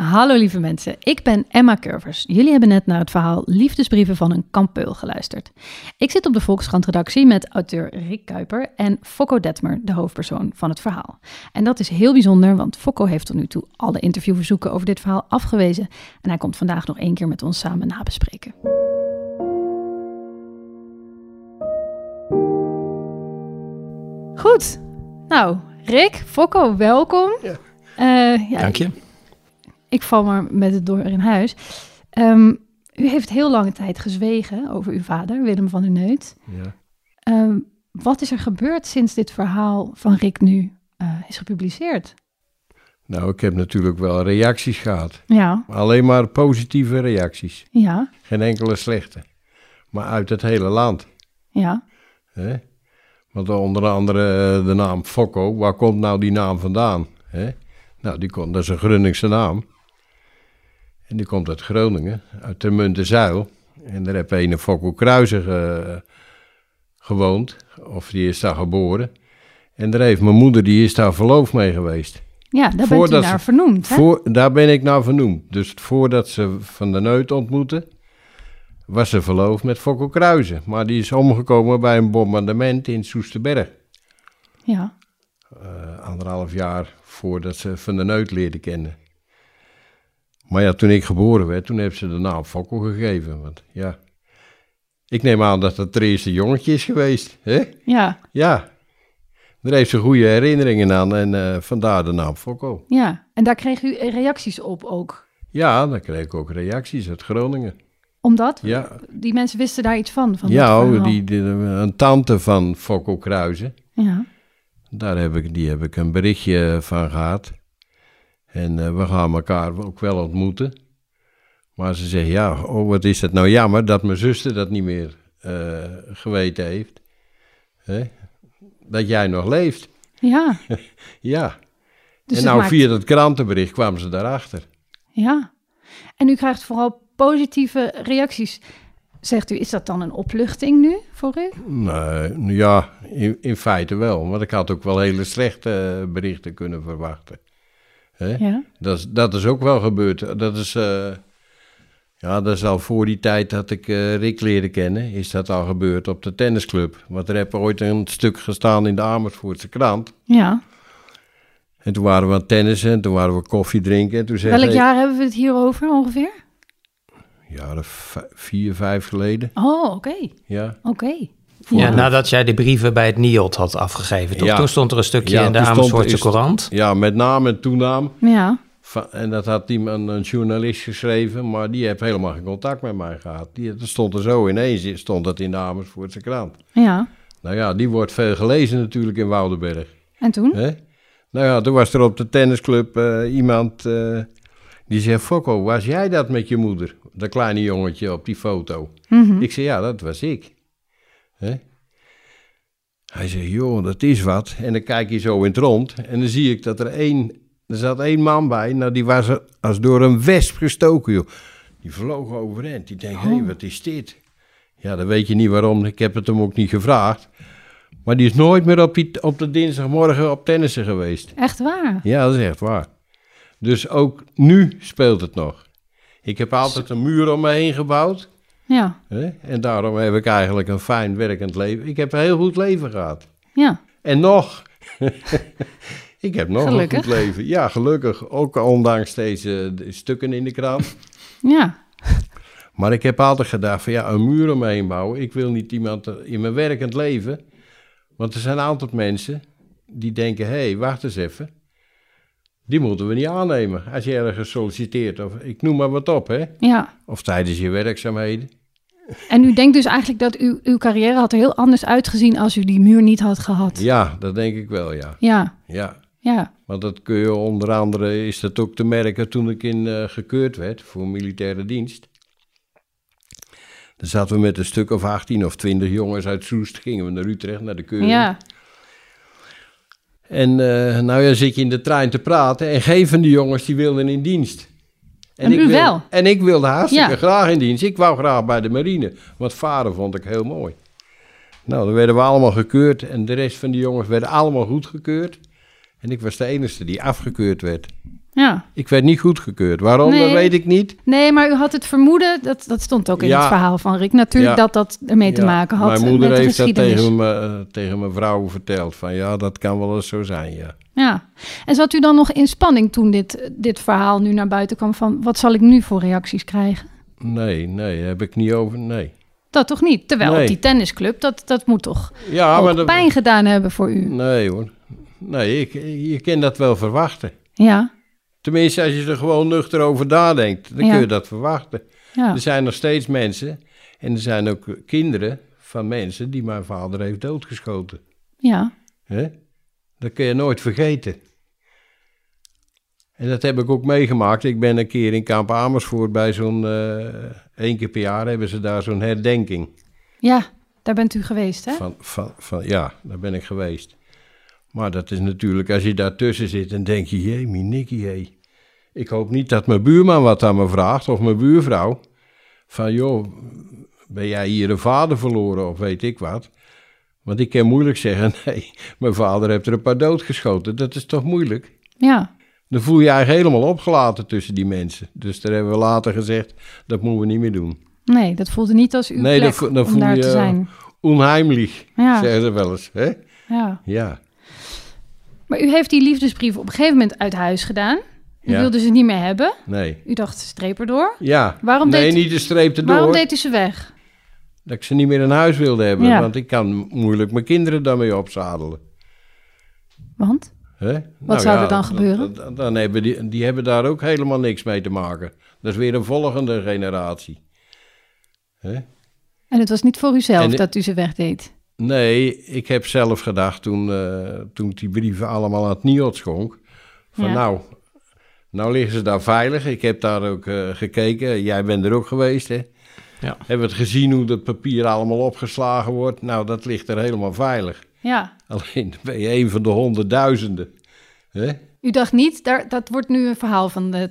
Hallo lieve mensen, ik ben Emma Curvers. Jullie hebben net naar het verhaal Liefdesbrieven van een kampeul geluisterd. Ik zit op de Volkskrant-redactie met auteur Rick Kuiper en Fokko Detmer, de hoofdpersoon van het verhaal. En dat is heel bijzonder, want Fokko heeft tot nu toe alle interviewverzoeken over dit verhaal afgewezen. En hij komt vandaag nog één keer met ons samen nabespreken. Goed, nou Rick, Fokko, welkom. Ja. Eh, ja, Dank je. Ik val maar met het door in huis. Ehm, u heeft heel lange tijd gezwegen over uw vader, Willem van der Neut. Ja. Ehm, wat is er gebeurd sinds dit verhaal van Rick nu eh, is gepubliceerd? Nou, ik heb natuurlijk wel reacties gehad. Ja, Alleen maar positieve reacties. ja, Geen enkele slechte. Maar uit het hele land. ja. Want onder andere eh, de naam Fokko, waar komt nou die naam vandaan? Nou, die komt, dat is een Groningse naam. En die komt uit Groningen, uit de Muntenzuil. En daar heb een Fokko Kruizer ge- gewoond, of die is daar geboren. En daar heeft mijn moeder, die is daar verloofd mee geweest. Ja, daar bent u Voordat naar ze- vernoemd, hè? Voor, daar ben ik naar vernoemd. Dus voordat ze Van der Neut ontmoette, was ze verloofd met Fokko Kruizen. Maar die is omgekomen bij een bombardement in Soesterberg. Ja, Eh, anderhalf jaar voordat ze Van der Neut leerde kennen. Maar ja, toen ik geboren werd, toen heeft ze de naam Fokko gegeven. Want ja, ik neem aan dat het het eerste jongetje is geweest. Hè? ja, Ja, daar heeft ze goede herinneringen aan en eh, vandaar de naam Fokko. ja. En daar kreeg u reacties op ook. Ja, dan kreeg ik ook reacties uit Groningen. Omdat Ja, die mensen wisten daar iets van. van ja oh, die, die, een tante van Fokko Kruizen. Ja, Daar heb ik, die heb ik een berichtje van gehad. En eh, we gaan elkaar ook wel ontmoeten. Maar ze zegt, ja, oh, wat is het nou jammer dat mijn zuster dat niet meer eh, geweten heeft. Hè? Dat jij nog leeft. ja. Ja. Dus en nou, maakt- via dat krantenbericht kwamen ze daarachter. Ja. En u krijgt vooral positieve reacties. Zegt u, is dat dan een opluchting nu voor u? Nee, ja, in, in feite wel. Want ik had ook wel hele slechte eh, berichten kunnen verwachten. Hè? Ja. Dat, is, dat is ook wel gebeurd. Dat is, eh, ja, dat is al voor die tijd dat ik eh, Rick leerde kennen, is dat al gebeurd op de tennisclub. Want er heb ooit een stuk gestaan in de Amersfoortse krant. Ja. En toen waren we aan tennissen en toen waren we koffie drinken. En toen zei Welk hij- jaar hebben we het hier over ongeveer? Jaren vier, vijf geleden. Oh, oké. Ja. Oké. Ja, nadat jij de brieven bij het NIOD had afgegeven, toch? Ja. Toen stond er een stukje Ja, in de Amersfoortse is- Courant. ja, met naam en toenaam. Ja. En dat had iemand, een journalist geschreven, maar die heeft helemaal geen contact met mij gehad. Die, dat stond er zo ineens, stond dat in de Amersfoortse krant. Ja. Nou ja, die wordt veel gelezen natuurlijk in Woudenberg. En toen? Hè? Nou ja, toen was er op de tennisclub eh, iemand eh, die zei... Fokko, was jij dat met je moeder? Dat kleine jongetje op die foto. Mhm. Ik zei, ja, dat was ik. Hè? Hij zei, joh, dat is wat. En dan kijk je zo in het rond en dan zie ik dat er één... Er zat één man bij, nou die was als door een wesp gestoken, joh. Die vloog overeind. Die denkt, hé, hey, wat is dit? Ja, dan weet je niet waarom. Ik heb het hem ook niet gevraagd. Maar die is nooit meer op, die, op de dinsdagmorgen op tennissen geweest. Echt waar? Ja, dat is echt waar. Dus ook nu speelt het nog. Ik heb altijd een muur om me heen gebouwd. Ja. En daarom heb ik eigenlijk een fijn werkend leven. Ik heb een heel goed leven gehad. Ja. En nog. ik heb nog Gelukkig. een goed leven. Ja, gelukkig. Ook ondanks deze de stukken in de krant. Ja. Maar ik heb altijd gedacht van ja, een muur om me heen bouwen. Ik wil niet iemand in mijn werkend leven. Want er zijn een aantal mensen die denken, hé, hey, wacht eens even. Die moeten we niet aannemen als je ergens solliciteert. Of ik noem maar wat op, hè. Ja. Of tijdens je werkzaamheden. En u denkt dus eigenlijk dat uw, uw carrière had er heel anders uitgezien als u die muur niet had gehad. Ja, dat denk ik wel, ja. Ja. Ja, Ja. want dat kun je onder andere, is dat ook te merken toen ik in eh, gekeurd werd voor militaire dienst. Dan zaten we met een stuk of 18 of 20 jongens uit Soest, gingen we naar Utrecht, naar de keuring. Ja. En eh, nou ja, zit je in de trein te praten en geen van die jongens die wilden in dienst. En u ik wil- wel? En ik wilde hartstikke Ja. graag in dienst. Ik wou graag bij de marine, want vader vond ik heel mooi. Nou, dan werden we allemaal gekeurd en de rest van die jongens werden allemaal goedgekeurd. En ik was de enige die afgekeurd werd. Ja. Ik werd niet goedgekeurd. Waarom, Nee. dat weet ik niet. Nee, maar u had het vermoeden, dat, dat stond ook in Ja. het verhaal van Rick natuurlijk, Ja. dat dat ermee te maken had Mijn moeder met de heeft dat tegen, me, eh, tegen mijn vrouw verteld. Van ja, dat kan wel eens zo zijn, ja. Ja. En zat u dan nog in spanning toen dit, dit verhaal nu naar buiten kwam van wat zal ik nu voor reacties krijgen? Nee, nee, heb ik niet over, nee. Dat toch niet? Terwijl Nee. op die tennisclub, dat, dat moet toch Ja, ook maar dat... pijn gedaan hebben voor u? Nee hoor. Nee, ik, je kan dat wel verwachten. Ja, Tenminste, als je er gewoon nuchter over nadenkt, dan Ja. kun je dat verwachten. ja. Er zijn nog steeds mensen, en er zijn ook kinderen van mensen die mijn vader heeft doodgeschoten. ja. Hè? Dat kun je nooit vergeten. En dat heb ik ook meegemaakt. Ik ben een keer in Kamp Amersfoort bij zo'n... eh één keer per jaar hebben ze daar zo'n herdenking. Ja, daar bent u geweest, hè? Van, van, van, ja, daar ben ik geweest. Maar dat is natuurlijk, als je daartussen zit, dan denk je, jee, Nicky, hé. Ik hoop niet dat mijn buurman wat aan me vraagt, of mijn buurvrouw. Van, joh, ben jij hier een vader verloren, of weet ik wat. Want ik kan moeilijk zeggen, nee, mijn vader heeft er een paar doodgeschoten. Dat is toch moeilijk? Ja, Dan voel je je eigenlijk helemaal opgelaten tussen die mensen. Dus daar hebben we later gezegd, dat moeten we niet meer doen. nee, dat voelde niet als uw Nee, plek vo- dan om voel daar je- te zijn. Onheimlich, Ja. zeggen ze wel eens. Hè? Ja. Ja. Maar u heeft die liefdesbrief op een gegeven moment uit huis gedaan. U Ja. wilde ze niet meer hebben. Nee. U dacht, streep erdoor. Ja. Waarom nee, deed- niet de streep erdoor. Waarom deed u ze weg? Dat ik ze niet meer in huis wilde hebben. Ja. Want ik kan moeilijk mijn kinderen daarmee opzadelen. Want? Hè? Nou zou ja, er dan gebeuren? Dan, dan hebben die, die hebben daar ook helemaal niks mee te maken. Dat is weer een volgende generatie. Hè? En het was niet voor uzelf En dat u ze wegdeed. Nee, ik heb zelf gedacht toen, eh, toen ik die brieven allemaal aan het NIOD schonk. Van Ja. nou, nou liggen ze daar veilig. Ik heb daar ook eh, gekeken. Jij bent er ook geweest, hè? Ja. Hebben we het gezien hoe dat papier allemaal opgeslagen wordt? Nou, dat ligt er helemaal veilig. Ja. Alleen ben je een van de honderdduizenden. Hè? U dacht niet, daar, dat wordt nu een verhaal van de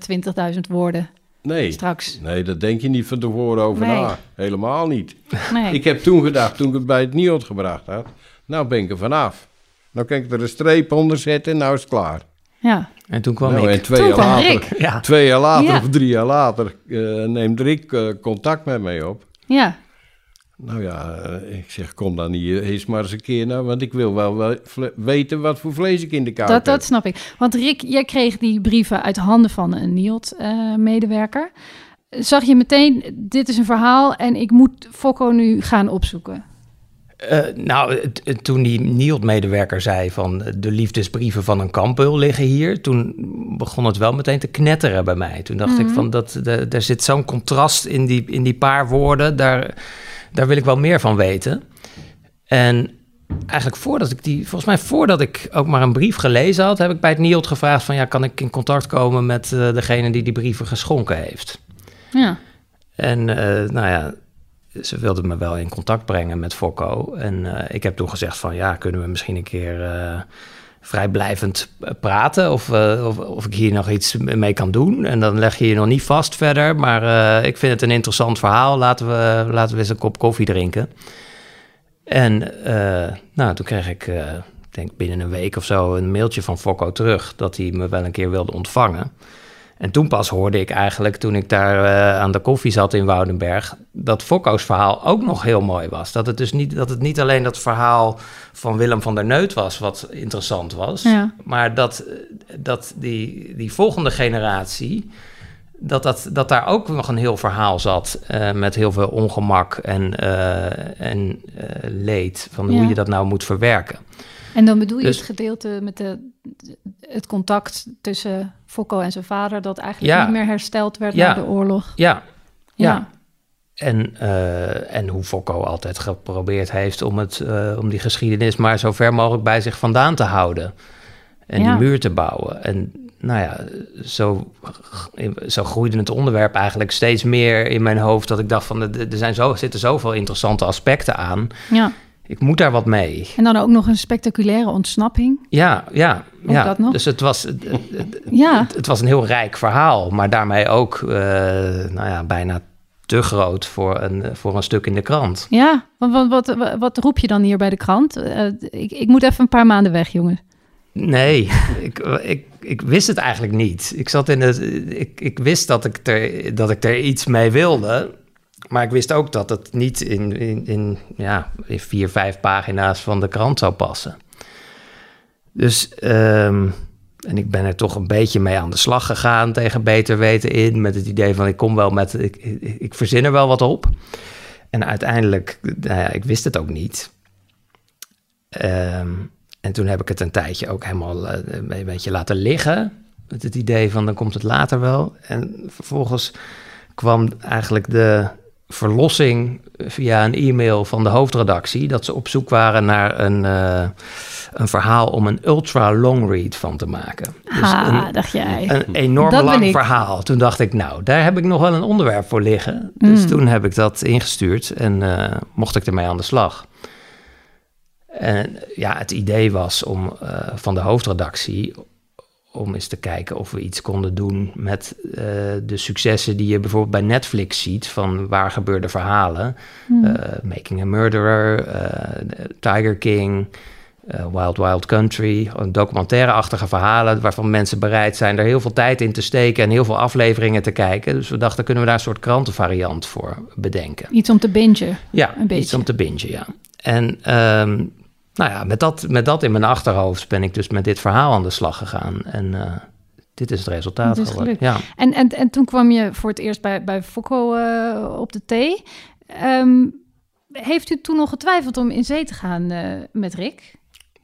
20.000 woorden Nee. straks. Nee, dat denk je niet van tevoren over Nee. na. Helemaal niet. Nee. Ik heb toen gedacht, toen ik het bij het NIOD gebracht had... nou ben ik er vanaf. Nou kan ik er een streep onder zetten en nou is het klaar. Ja. En toen kwam nou, ik. en twee Toen jaar, kwam later, Rick. Ja. twee jaar later Ja. of drie jaar later eh, neemt Rick eh, contact met mij op. Ja. Nou ja, eh, ik zeg, kom dan hier eens maar eens een keer naar... want ik wil wel weten wat voor vlees ik in de kaart Dat, dat heb. snap ik. Want Rick, jij kreeg die brieven uit handen van een NIOD-medewerker. Zag je meteen, dit is een verhaal en ik moet Fokko nu gaan opzoeken? Eh, nou, toen die NIOD-medewerker zei van eh, de liefdesbrieven van een kampul liggen hier, toen begon het wel meteen te knetteren bij mij. Toen dacht ik van dat de- er zit zo'n contrast in die, in die paar woorden, daar, daar wil ik wel meer van weten. En eigenlijk voordat ik die, volgens mij voordat ik ook maar een brief gelezen had, heb ik bij het NIOD gevraagd van ja, kan ik in contact komen met eh, degene die die brieven geschonken heeft. Ja. En nou ja, ze wilden me wel in contact brengen met Fokko. En eh, ik heb toen gezegd van ja, kunnen we misschien een keer eh, vrijblijvend eh, praten of, of, of ik hier nog iets mee kan doen. En dan leg je je nog niet vast verder, maar ik vind het een interessant verhaal. Laten we, laten we eens een kop koffie drinken. En nou, toen kreeg ik, ik denk binnen een week of zo, een mailtje van Fokko terug dat hij me wel een keer wilde ontvangen. En toen pas hoorde ik eigenlijk, toen ik daar eh, aan de koffie zat in Woudenberg, dat Fokko's verhaal ook nog heel mooi was. Dat het dus niet, dat het niet alleen dat verhaal van Willem van der Neut was wat interessant was, Ja. maar dat, dat die, die volgende generatie, dat, dat, dat daar ook nog een heel verhaal zat eh, met heel veel ongemak en, eh, en leed van Ja. hoe je dat nou moet verwerken. En dan bedoel je Dus- het gedeelte met de, het contact tussen Fokko en zijn vader, dat eigenlijk Ja. niet meer hersteld werd Ja. na de oorlog. Ja, Ja. ja. En, eh, en hoe Fokko altijd geprobeerd heeft om, het, eh, om die geschiedenis maar zo ver mogelijk bij zich vandaan te houden. En die muur te bouwen. En nou ja, zo, zo groeide het onderwerp eigenlijk steeds meer in mijn hoofd. Dat ik dacht van, er er zijn zo, zitten zoveel interessante aspecten aan. ja. Ik moet daar wat mee. En dan ook nog een spectaculaire ontsnapping. Ja, ja. Ook ja, dat nog. dus het was, het, het- Ja. het, het was een heel rijk verhaal, maar daarmee ook eh, nou ja, bijna te groot voor een, voor een stuk in de krant. Ja, want wat, wat, wat roep je dan hier bij de krant? Eh, ik, ik moet even een paar maanden weg, jongen. Nee, ik, ik, ik wist het eigenlijk niet. Ik, zat in het, ik, ik wist dat ik, er, dat ik er iets mee wilde. Maar ik wist ook dat het niet in, in, in, ja, in vier, vijf pagina's van de krant zou passen. Dus, ehm, en ik ben er toch een beetje mee aan de slag gegaan tegen beter weten in. Met het idee van ik kom wel met, ik, ik, verzin er wel wat op. En uiteindelijk, nou ja, ik wist het ook niet. Ehm, en toen heb ik het een tijdje ook helemaal eh, een beetje laten liggen. Met het idee van dan komt het later wel. En vervolgens kwam eigenlijk de verlossing via een e-mail van de hoofdredactie. Dat ze op zoek waren naar een, eh, een verhaal om een ultra long read van te maken. Dus ah, een, dacht jij. een enorm Dat lang verhaal. Toen dacht ik, nou, daar heb ik nog wel een onderwerp voor liggen. Dus Mm. toen heb ik dat ingestuurd en eh, mocht ik ermee aan de slag. En ja, het idee was om eh, van de hoofdredactie om eens te kijken of we iets konden doen met eh, de successen die je bijvoorbeeld bij Netflix ziet van waar gebeurde verhalen. Hmm. Eh, Making a Murderer, eh, Tiger King, Wild Wild Country, documentaire-achtige verhalen waarvan mensen bereid zijn er heel veel tijd in te steken en heel veel afleveringen te kijken. Dus we dachten, kunnen we daar een soort krantenvariant voor bedenken? Iets om te bingen. Ja, Een beetje. iets om te bingen, ja. En ehm, nou ja, met dat, met dat in mijn achterhoofd ben ik dus met dit verhaal aan de slag gegaan. En eh, dit is het resultaat is geworden. Ja. En, en, en toen kwam je voor het eerst bij, bij Fokko eh, op de thee. Ehm, heeft u toen nog getwijfeld om in zee te gaan eh, met Rick?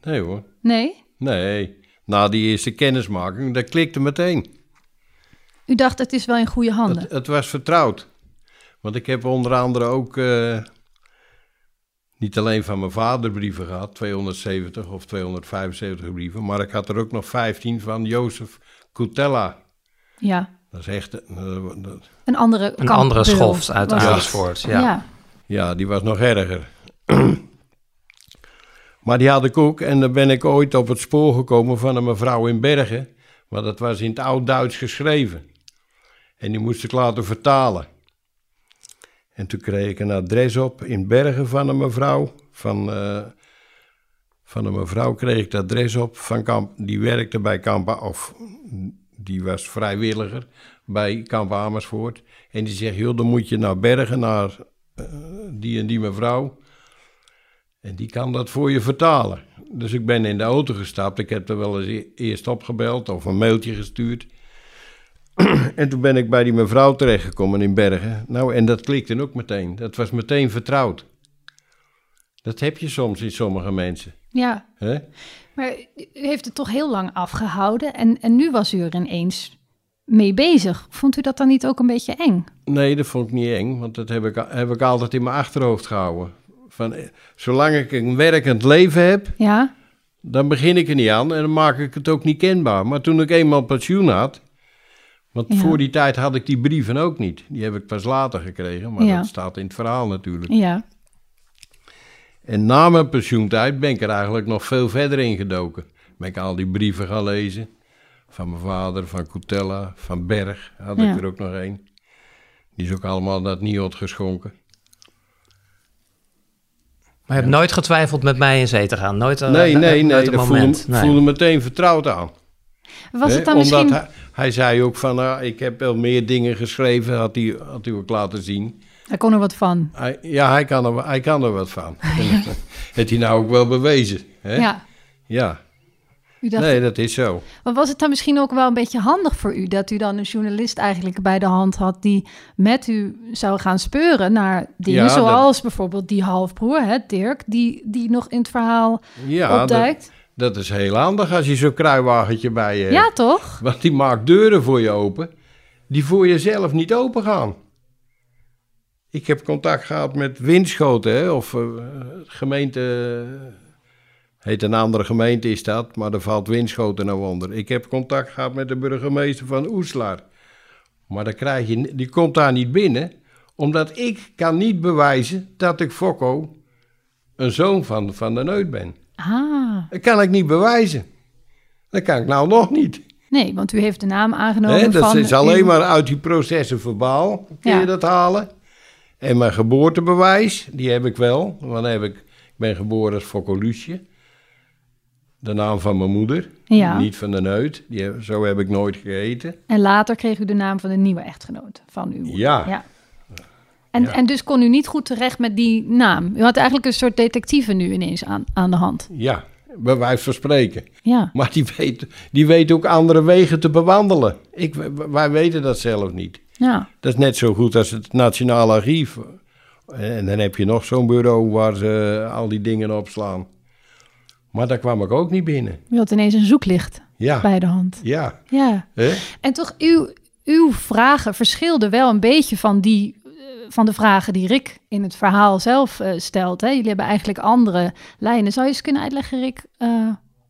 Nee hoor. Nee? Nee. Na die eerste kennismaking, dat klikte meteen. U dacht, het is wel in goede handen. Het, het was vertrouwd. Want ik heb onder andere ook eh, niet alleen van mijn vader brieven gehad, 270 of 275 brieven, maar ik had er ook nog 15 van Jozef Coutella. Ja, Dat is echt, eh, dat- een andere Een andere schoft uit. Amersfoort. Ja. Ja. ja, die was nog erger. maar die had ik ook en dan ben ik ooit op het spoor gekomen van een mevrouw in Bergen, maar dat was in het oud-Duits geschreven. En die moest ik laten vertalen. En toen kreeg ik een adres op in Bergen van een mevrouw. Van, eh, van een mevrouw kreeg ik het adres op. Van kamp, die werkte bij Kamp, of die was vrijwilliger bij Kamp Amersfoort. En die zegt, joh, dan moet je naar Bergen, naar eh, die en die mevrouw. En die kan dat voor je vertalen. Dus ik ben in de auto gestapt. Ik heb er wel eens e- eerst opgebeld of een mailtje gestuurd. En toen ben ik bij die mevrouw terechtgekomen in Bergen. Nou, en dat klikte ook meteen. Dat was meteen vertrouwd. Dat heb je soms in sommige mensen. ja, maar u heeft het toch heel lang afgehouden. En, en nu was u er ineens mee bezig. Vond u dat dan niet ook een beetje eng? Nee, dat vond ik niet eng, want dat heb ik, heb ik altijd in mijn achterhoofd gehouden. Van, eh, zolang ik een werkend leven heb, Ja? dan begin ik er niet aan en dan maak ik het ook niet kenbaar. Maar toen ik eenmaal pensioen had, want Ja. voor die tijd had ik die brieven ook niet. Die heb ik pas later gekregen, maar Ja. dat staat in het verhaal natuurlijk. Ja. En na mijn pensioentijd ben ik er eigenlijk nog veel verder in gedoken. Ben ik al die brieven gaan lezen. Van mijn vader, van Coutella, van Berg had Ja. ik er ook nog één. Die is ook allemaal dat NIOD geschonken. Maar je hebt nooit getwijfeld met mij in zee te gaan? Nooit, eh, nee, eh, nee, nooit nee, een dat voelde, moment? Nee. voelde meteen vertrouwd aan. Was het dan misschien... hij, hij zei ook van, ah, ik heb wel meer dingen geschreven, had hij, had hij ook laten zien. Hij kon er wat van. Hij, ja, hij kan, er, hij kan er wat van. Heeft hij nou ook wel bewezen. Hè? Ja. ja. U dacht, Nee, dat is zo. Maar was het dan misschien ook wel een beetje handig voor u dat u dan een journalist eigenlijk bij de hand had die met u zou gaan speuren naar dingen Ja, dat- zoals bijvoorbeeld die halfbroer, hè, Dirk, die, die nog in het verhaal Ja, dat, opduikt? Dat is heel handig als je zo'n kruiwagentje bij je hebt. Ja, toch? Want die maakt deuren voor je open, die voor jezelf niet open gaan. Ik heb contact gehad met Winschoten, hè, of eh, gemeente, heet een andere gemeente is dat, maar daar valt Winschoten nou onder. Ik heb contact gehad met de burgemeester van Oeslaar. Maar dan krijg je, die komt daar niet binnen, omdat ik kan niet bewijzen dat ik Fokko een zoon van, van de Neut ben. Ah, Dat kan ik niet bewijzen. Dat kan ik nou nog niet. Nee, want u heeft de naam aangenomen Hè, dat van... is alleen uw- maar uit die processen verbaal kun Ja. je dat halen. En mijn geboortebewijs, die heb ik wel. Want heb ik, ik ben geboren als Fokko Lucie. De naam van mijn moeder, Ja. niet van de neut. Die, zo heb ik nooit gegeten. En later kreeg u de naam van de nieuwe echtgenoot van uw moeder. Ja. En, Ja. en dus kon u niet goed terecht met die naam. U had eigenlijk een soort detectieve nu ineens aan, aan de hand. Ja, bij wijze van spreken. Ja, Maar die weet, die weet ook andere wegen te bewandelen. Ik, wij weten dat zelf niet. ja, Dat is net zo goed als het Nationaal Archief. En dan heb je nog zo'n bureau waar ze al die dingen opslaan. Maar daar kwam ik ook niet binnen. u had ineens een zoeklicht Ja, bij de hand. ja. Ja. En toch, uw, uw vragen verschilden wel een beetje van, die, van de vragen die Rick in het verhaal zelf eh, stelt. Hè? Jullie hebben eigenlijk andere lijnen. Zou je eens kunnen uitleggen, Rick, eh,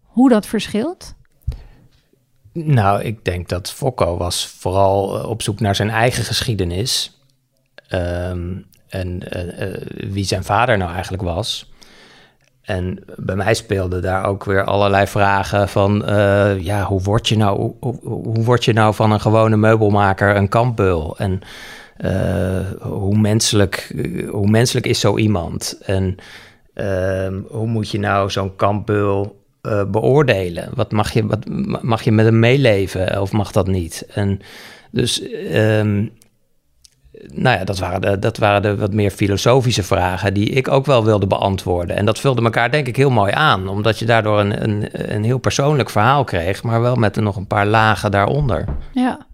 hoe dat verschilt? Nou, ik denk dat Fokko was vooral eh, op zoek naar zijn eigen geschiedenis. Ehm, en wie zijn vader nou eigenlijk was. En bij mij speelden daar ook weer allerlei vragen van... ja, hoe word, je nou, hoe, hoe- word je nou van een gewone meubelmaker een kampbeul? En hoe, menselijk, eh, hoe menselijk is zo iemand? En ehm, hoe moet je nou zo'n kampbeul eh, beoordelen? Wat mag, je, wat, mag je met hem meeleven of mag dat niet? En dus... ehm, nou ja, dat waren, de, dat waren de wat meer filosofische vragen die ik ook wel wilde beantwoorden. En dat vulde elkaar denk ik heel mooi aan, omdat je daardoor een, een, een heel persoonlijk verhaal kreeg, maar wel met nog een paar lagen daaronder. Ja.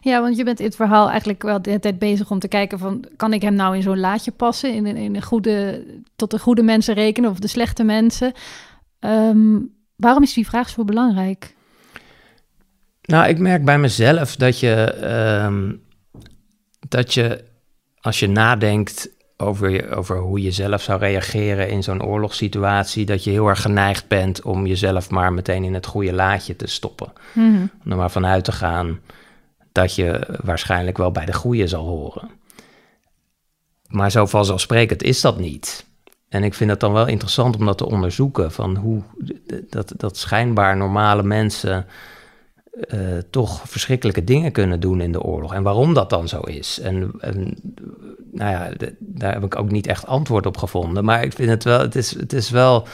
Ja, want je bent in het verhaal eigenlijk wel de hele tijd bezig om te kijken van... kan ik hem nou in zo'n laadje passen, in, een- in een goede, tot de goede mensen rekenen of de slechte mensen? Ehm, waarom is die vraag zo belangrijk? Nou, ik merk bij mezelf dat je, ehm, dat je als je nadenkt over, je, over hoe je zelf zou reageren in zo'n oorlogssituatie, dat je heel erg geneigd bent om jezelf maar meteen in het goede laadje te stoppen. Mhm. Om er maar vanuit te gaan dat je waarschijnlijk wel bij de goede zal horen. Maar zo vanzelfsprekend is dat niet. En ik vind het dan wel interessant om dat te onderzoeken, van hoe dat, dat schijnbaar normale mensen eh, toch verschrikkelijke dingen kunnen doen in de oorlog. En waarom dat dan zo is. En, nou ja, daar heb ik ook niet echt antwoord op gevonden. Maar ik vind het wel, het is, het is wel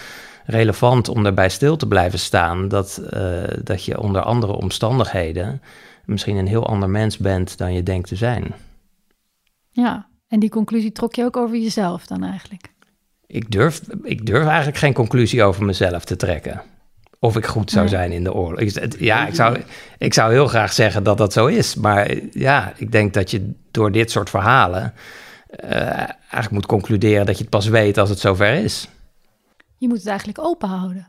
relevant om daarbij stil te blijven staan. Dat, eh, dat je onder andere omstandigheden misschien een heel ander mens bent dan je denkt te zijn. Ja, en die conclusie trok je ook over jezelf dan eigenlijk? Ik durf, ik durf eigenlijk geen conclusie over mezelf te trekken. Of ik goed zou zijn in de oorlog. Ja, ik zou, ik zou heel graag zeggen dat dat zo is. Maar ja, ik denk dat je door dit soort verhalen... eh, eigenlijk moet concluderen dat je het pas weet als het zover is. Je moet het eigenlijk open houden.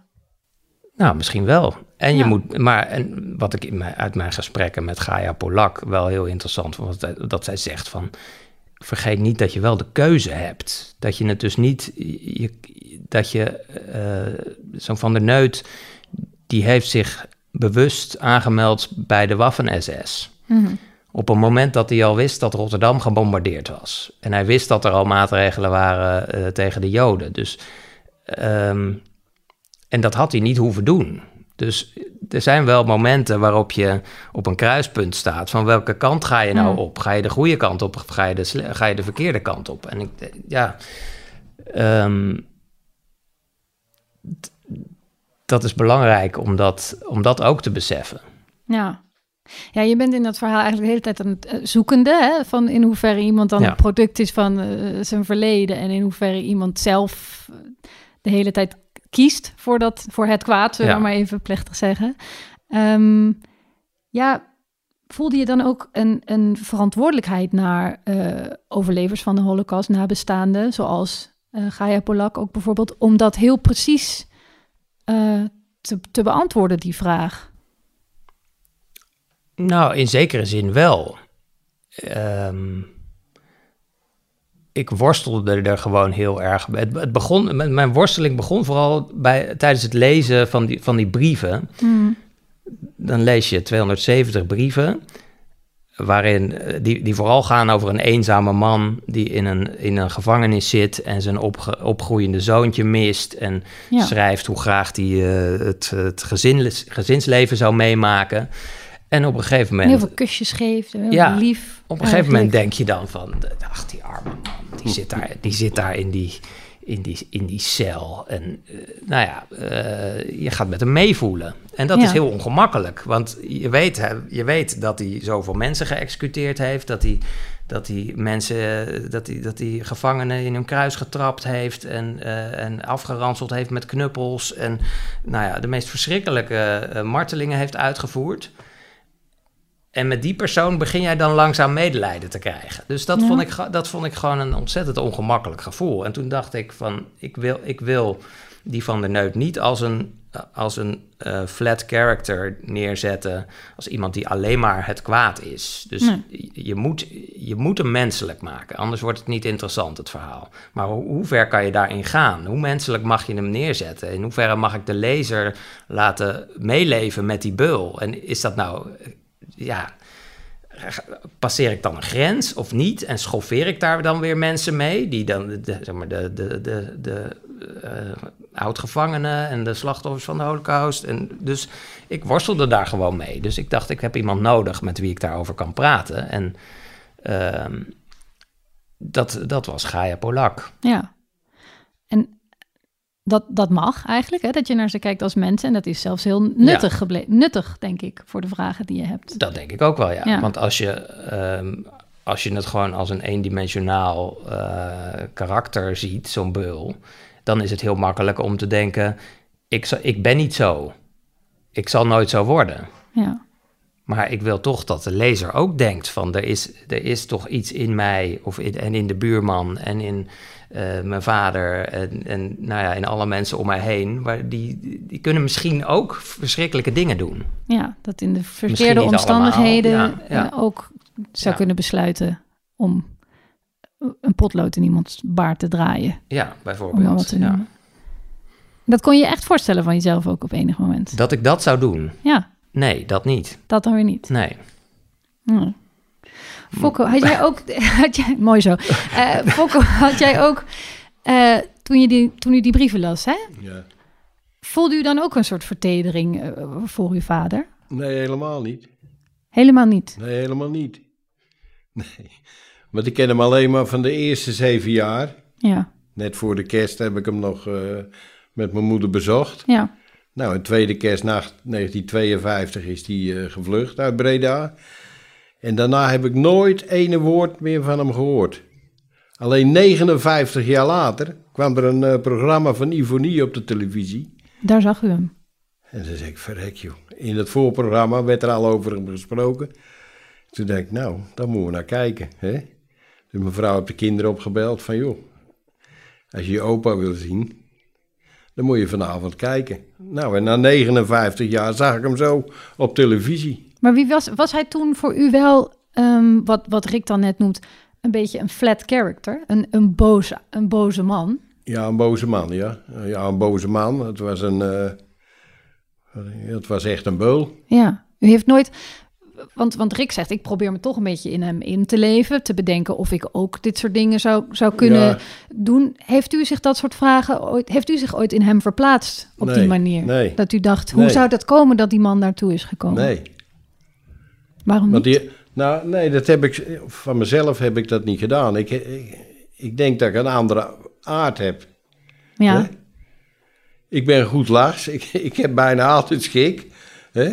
Nou, misschien wel. En je moet, maar en wat ik in mijn, uit mijn gesprekken met Gaia Polak wel heel interessant vond, was dat, zij zegt van, vergeet niet dat je wel de keuze hebt. Dat je het dus niet, je, dat je, eh, zo'n Van der Neut, die heeft zich bewust aangemeld bij de Waffen-SS. Mhm. Op een moment dat hij al wist dat Rotterdam gebombardeerd was. En hij wist dat er al maatregelen waren eh, tegen de Joden. Dus, ehm, en dat had hij niet hoeven doen. Dus er zijn wel momenten waarop je op een kruispunt staat. Van welke kant ga je nou Hmm. op? Ga je de goede kant op of ga je de, ga je de verkeerde kant op? En ik, ja, ehm, dat is belangrijk om dat, om dat ook te beseffen. Ja. Ja, je bent in dat verhaal eigenlijk de hele tijd aan het eh, zoekende, hè? van in hoeverre iemand dan Ja. een product is van eh, zijn verleden en in hoeverre iemand zelf eh, de hele tijd kiest voor, dat, voor het kwaad, zullen we Ja. maar even plechtig zeggen. Ehm, ja, voelde je dan ook een, een verantwoordelijkheid naar eh, overlevers van de Holocaust, nabestaanden, zoals eh Gaia Polak ook bijvoorbeeld, om dat heel precies eh, te, te beantwoorden, die vraag? Nou, in zekere zin wel. Ehm, ik worstelde er gewoon heel erg. Het, het begon, mijn- worsteling begon vooral bij, tijdens het lezen van die, van die brieven. Dan lees je 270 brieven, waarin eh, die, die vooral gaan over een eenzame man die in een, in een gevangenis zit en zijn opge- opgroeiende zoontje mist en Ja. schrijft hoe graag hij eh, het, het gezin, gezinsleven zou meemaken. En op een gegeven moment, Heel veel kusjes geeft, heel Ja, lief. op een gegeven moment denk je dan van, ach die arme man, die zit daar, die zit daar in die, in die, in die cel. En eh, nou ja, eh, je gaat met hem meevoelen. En dat Ja. is heel ongemakkelijk, want je weet, hè, je weet dat hij zoveel mensen geëxecuteerd heeft, dat hij, dat hij mensen, dat hij, dat hij gevangenen in hun kruis getrapt heeft en, eh, en afgeranseld heeft met knuppels en nou ja, de meest verschrikkelijke martelingen heeft uitgevoerd. En met die persoon begin jij dan langzaam medelijden te krijgen. Dus dat, Ja. vond, ik, dat vond ik gewoon een ontzettend ongemakkelijk gevoel. En toen dacht ik van, ik wil, ik wil die van der Neut niet als een, als een eh, flat character neerzetten. Als iemand die alleen maar het kwaad is. Dus Nee. je, moet, je moet hem menselijk maken. Anders wordt het niet interessant, het verhaal. Maar hoe, hoe ver kan je daarin gaan? Hoe menselijk mag je hem neerzetten? In hoeverre mag ik de lezer laten meeleven met die beul? En is dat nou ja, passeer ik dan een grens of niet? En schoffeer ik daar dan weer mensen mee? Die dan, de, zeg maar, de, de, de, de oud-gevangenen en de slachtoffers van de holocaust. En dus ik worstelde daar gewoon mee. Dus ik dacht, ik heb iemand nodig met wie ik daarover kan praten. En ehm, dat, dat was Gaia Polak. Ja. En dat, dat mag eigenlijk, hè, dat je naar ze kijkt als mensen. En dat is zelfs heel nuttig gebleven. Nuttig, denk ik, voor de vragen die je hebt. Dat denk ik ook wel, ja. Ja. Want als je, ehm, als je het gewoon als een eendimensionaal eh, karakter ziet, zo'n beul, dan is het heel makkelijk om te denken: ik, ik ben niet zo. Ik zal nooit zo worden. Ja. Maar ik wil toch dat de lezer ook denkt van er is, er is toch iets in mij of in, en in de buurman en in eh, mijn vader en, en nou ja, in alle mensen om mij heen. Waar die, die kunnen misschien ook verschrikkelijke dingen doen. ja, dat in de verkeerde omstandigheden allemaal, ja, ja. eh, ook zou Ja. kunnen besluiten om een potlood in iemands baard te draaien. Ja, bijvoorbeeld. Dat kon je echt voorstellen van jezelf ook op enig moment. Dat ik dat zou doen? Ja, Nee, dat niet. dat dan weer niet. Nee. Hm. Fokko, had jij ook... Had jij, mooi zo. Eh Fokko, had jij ook... eh, toen, je die, toen u die brieven las, hè? Ja. Voelde u dan ook een soort vertedering eh, voor uw vader? Nee, helemaal niet. Helemaal niet. Nee, helemaal niet. Nee. Want ik ken hem alleen maar van de eerste zeven jaar. Ja, Net voor de kerst heb ik hem nog eh, met mijn moeder bezocht. ja, Nou, een tweede kerstnacht 1952 is hij eh, gevlucht uit Breda. En daarna heb ik nooit ene woord meer van hem gehoord. Alleen 59 jaar later kwam er een eh, programma van Ivonie op de televisie. daar zag u hem. En toen zei ik, verrek joh. In het voorprogramma werd er al over hem gesproken. Toen dacht ik, nou, daar moeten we naar kijken. Hè? Dus mijn vrouw heeft de kinderen opgebeld van, joh, als je je opa wil zien, dan moet je vanavond kijken. Nou, en na 59 jaar zag ik hem zo op televisie. Maar wie was, was hij toen voor u wel, ehm, wat, wat Rick dan net noemt, een beetje een flat character? Een, een, boze, een boze man? Ja, een boze man, ja. Ja, een boze man. Het was een, eh, het was echt een beul. Ja, u heeft nooit... Want, want Rick zegt, ik probeer me toch een beetje in hem in te leven. Te bedenken of ik ook dit soort dingen zou, zou kunnen Ja. doen. Heeft u zich dat soort vragen ooit... Heeft u zich ooit in hem verplaatst op die manier? nee. Dat u dacht, hoe Nee. zou dat komen dat die man daartoe is gekomen? Nee. Waarom Want niet? die, nou, nee, dat heb ik, van mezelf heb ik dat niet gedaan. Ik, ik, ik denk dat ik een andere aard heb. Ja, hè? Ik ben goed lachs, ik, ik heb bijna altijd schik.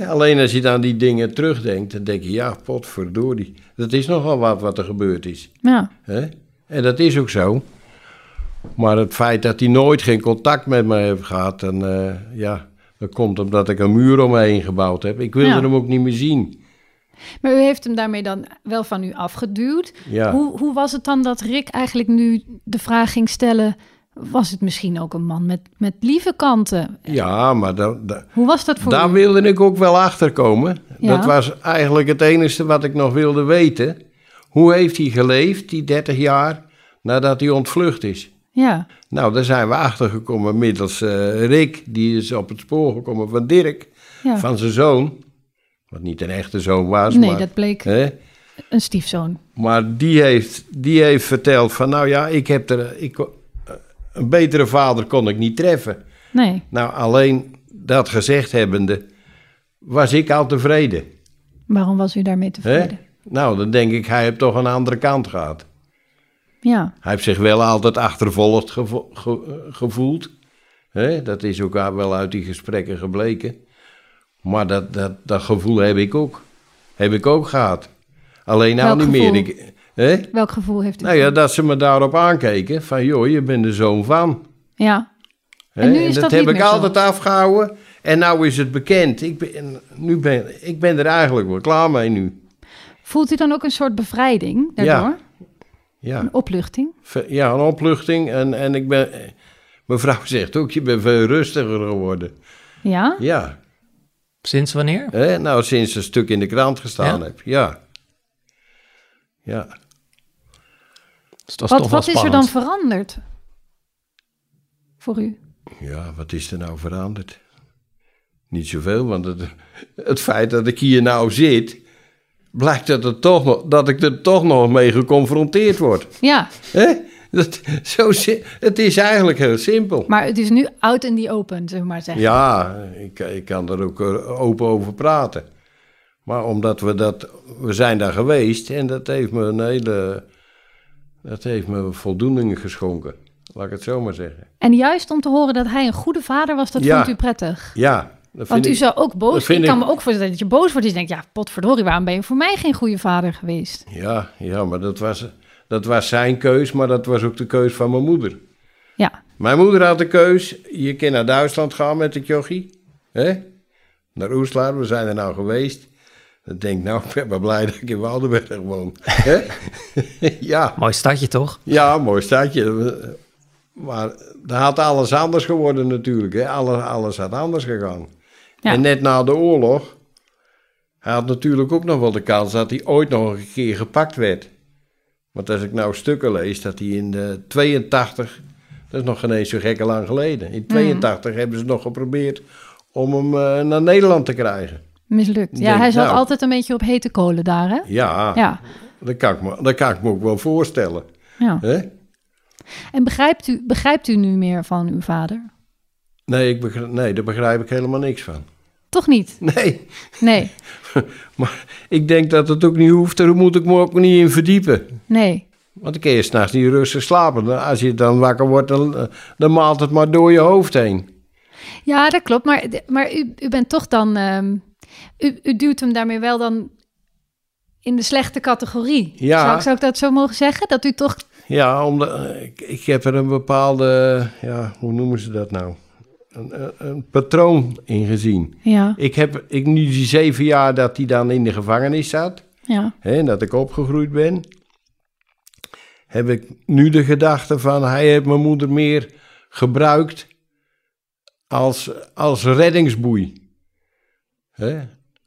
Alleen als je dan die dingen terugdenkt, dan denk je, ja, potverdorie. Dat is nogal wat wat er gebeurd is. ja? En dat is ook zo. Maar het feit dat hij nooit geen contact met me heeft gehad, dan, eh, ja, dat komt omdat ik een muur om me heen gebouwd heb. Ik wilde Ja. hem ook niet meer zien. maar u heeft hem daarmee dan wel van u afgeduwd. Ja. Hoe, hoe was het dan dat Rick eigenlijk nu de vraag ging stellen... was het misschien ook een man met, met lieve kanten? Ja, maar dat, Hoe was dat voor Daar u? wilde ik ook wel achter komen. Ja. Dat was eigenlijk het enige wat ik nog wilde weten. Hoe heeft hij geleefd, die 30 jaar, nadat hij ontvlucht is? Ja, Nou, daar zijn we achter gekomen middels eh, Rick. Die is op het spoor gekomen van Dirk, ja. van zijn zoon. Wat niet een echte zoon was, nee, maar... dat bleek... Hè? Een stiefzoon. Maar die heeft, die heeft verteld van, nou ja, ik heb er, ik, een betere vader kon ik niet treffen. Nee. Nou, alleen dat gezegd hebbende, was ik al tevreden. Waarom was u daarmee tevreden? Nou, dan denk ik, hij heeft toch een andere kant gehad. Ja. Hij heeft zich wel altijd achtervolgd gevo- ge- gevoeld. Dat is ook wel uit die gesprekken gebleken. Maar dat, dat, dat gevoel heb ik ook. Heb ik ook gehad. Alleen nou Welk niet gevoel? meer. Ik, hè? Welk gevoel heeft u? Nou ja, dat ze me daarop aankeken. Van, joh, je bent de zoon van. Ja. Hè? En nu is dat, dat heb niet ik meer zo. altijd afgehouden. En nou is het bekend. Ik ben, nu ben, ik ben er eigenlijk wel klaar mee nu. Voelt u dan ook een soort bevrijding daardoor? Ja, Een opluchting? Ja een opluchting. En, en ik ben... Mevrouw zegt ook, je bent veel rustiger geworden. Ja? Ja, Sinds wanneer? hè? nou sinds een stuk in de krant gestaan Ja? heb. Ja. Ja. Dus dat is Wat, toch wat is er dan veranderd? Voor u? Ja, wat is er nou veranderd? Niet zoveel, want het, het feit dat ik hier nou zit... blijkt dat, het toch nog, dat ik er toch nog mee geconfronteerd word. Ja, Hè? Dat, zo, het is eigenlijk heel simpel. maar het is nu out in the open, we maar zeggen. Ja, ik, ik kan er ook eh, open over praten. Maar omdat we dat... We zijn daar geweest en dat heeft me een hele... Dat heeft me voldoening geschonken. Laat ik het zo maar zeggen. En juist om te horen dat hij een goede vader was, dat Ja. vond u prettig. Ja, dat Want u ik... zou ook boos... Ik kan ik- me ook voorstellen dat je boos wordt. Dus je denkt, ja, potverdorie, waarom ben je voor mij geen goede vader geweest? Ja, ja, maar dat was, dat was zijn keus, maar dat was ook de keus van mijn moeder. Ja, Mijn moeder had de keus, je kan naar Duitsland gaan met het jochie. Hè? Naar Oeslaar, we zijn er nou geweest. Dan denk ik, nou, ik ben maar blij dat ik in Woudenberg woon. Ja, Mooi stadje toch? ja, mooi stadje. Maar daar had alles anders geworden natuurlijk. Hè? Alles, alles had anders gegaan. Ja. En net na de oorlog, hij had natuurlijk ook nog wel de kans dat hij ooit nog een keer gepakt werd. Want als ik nou stukken lees, dat hij in de 82, dat is nog geen eens zo gekke lang geleden. In 82 hebben ze nog geprobeerd om hem eh, naar Nederland te krijgen. Mislukt. Ja, hij zat nou. altijd een beetje op hete kolen daar, hè? Ja, Ja, Dat, kan ik me, dat kan ik me ook wel voorstellen. ja. Hè? En begrijpt u, begrijpt u nu meer van uw vader? Nee, ik begrijp, nee, daar begrijp ik helemaal niks van. Toch niet? Nee, Nee, maar ik denk dat het ook niet hoeft. Daar moet ik me ook niet in verdiepen. nee. Want dan kun je s'nachts niet rustig slapen. Als je dan wakker wordt, dan, dan maalt het maar door je hoofd heen. Ja, dat klopt. Maar, maar u, u bent toch dan... ehm, u, u duwt hem daarmee wel dan in de slechte categorie. Ja. Zou, ik- zou ik dat zo mogen zeggen? Dat u toch... Ja, omdat, ik, ik heb er een bepaalde, ja, hoe noemen ze dat nou? Een, een, patroon in gezien. Ja, Ik heb, ik nu die zeven jaar dat hij dan in de gevangenis zat, ja, hè, en dat ik opgegroeid ben, heb ik nu de gedachte van, hij heeft mijn moeder meer gebruikt als, als reddingsboei. Hè?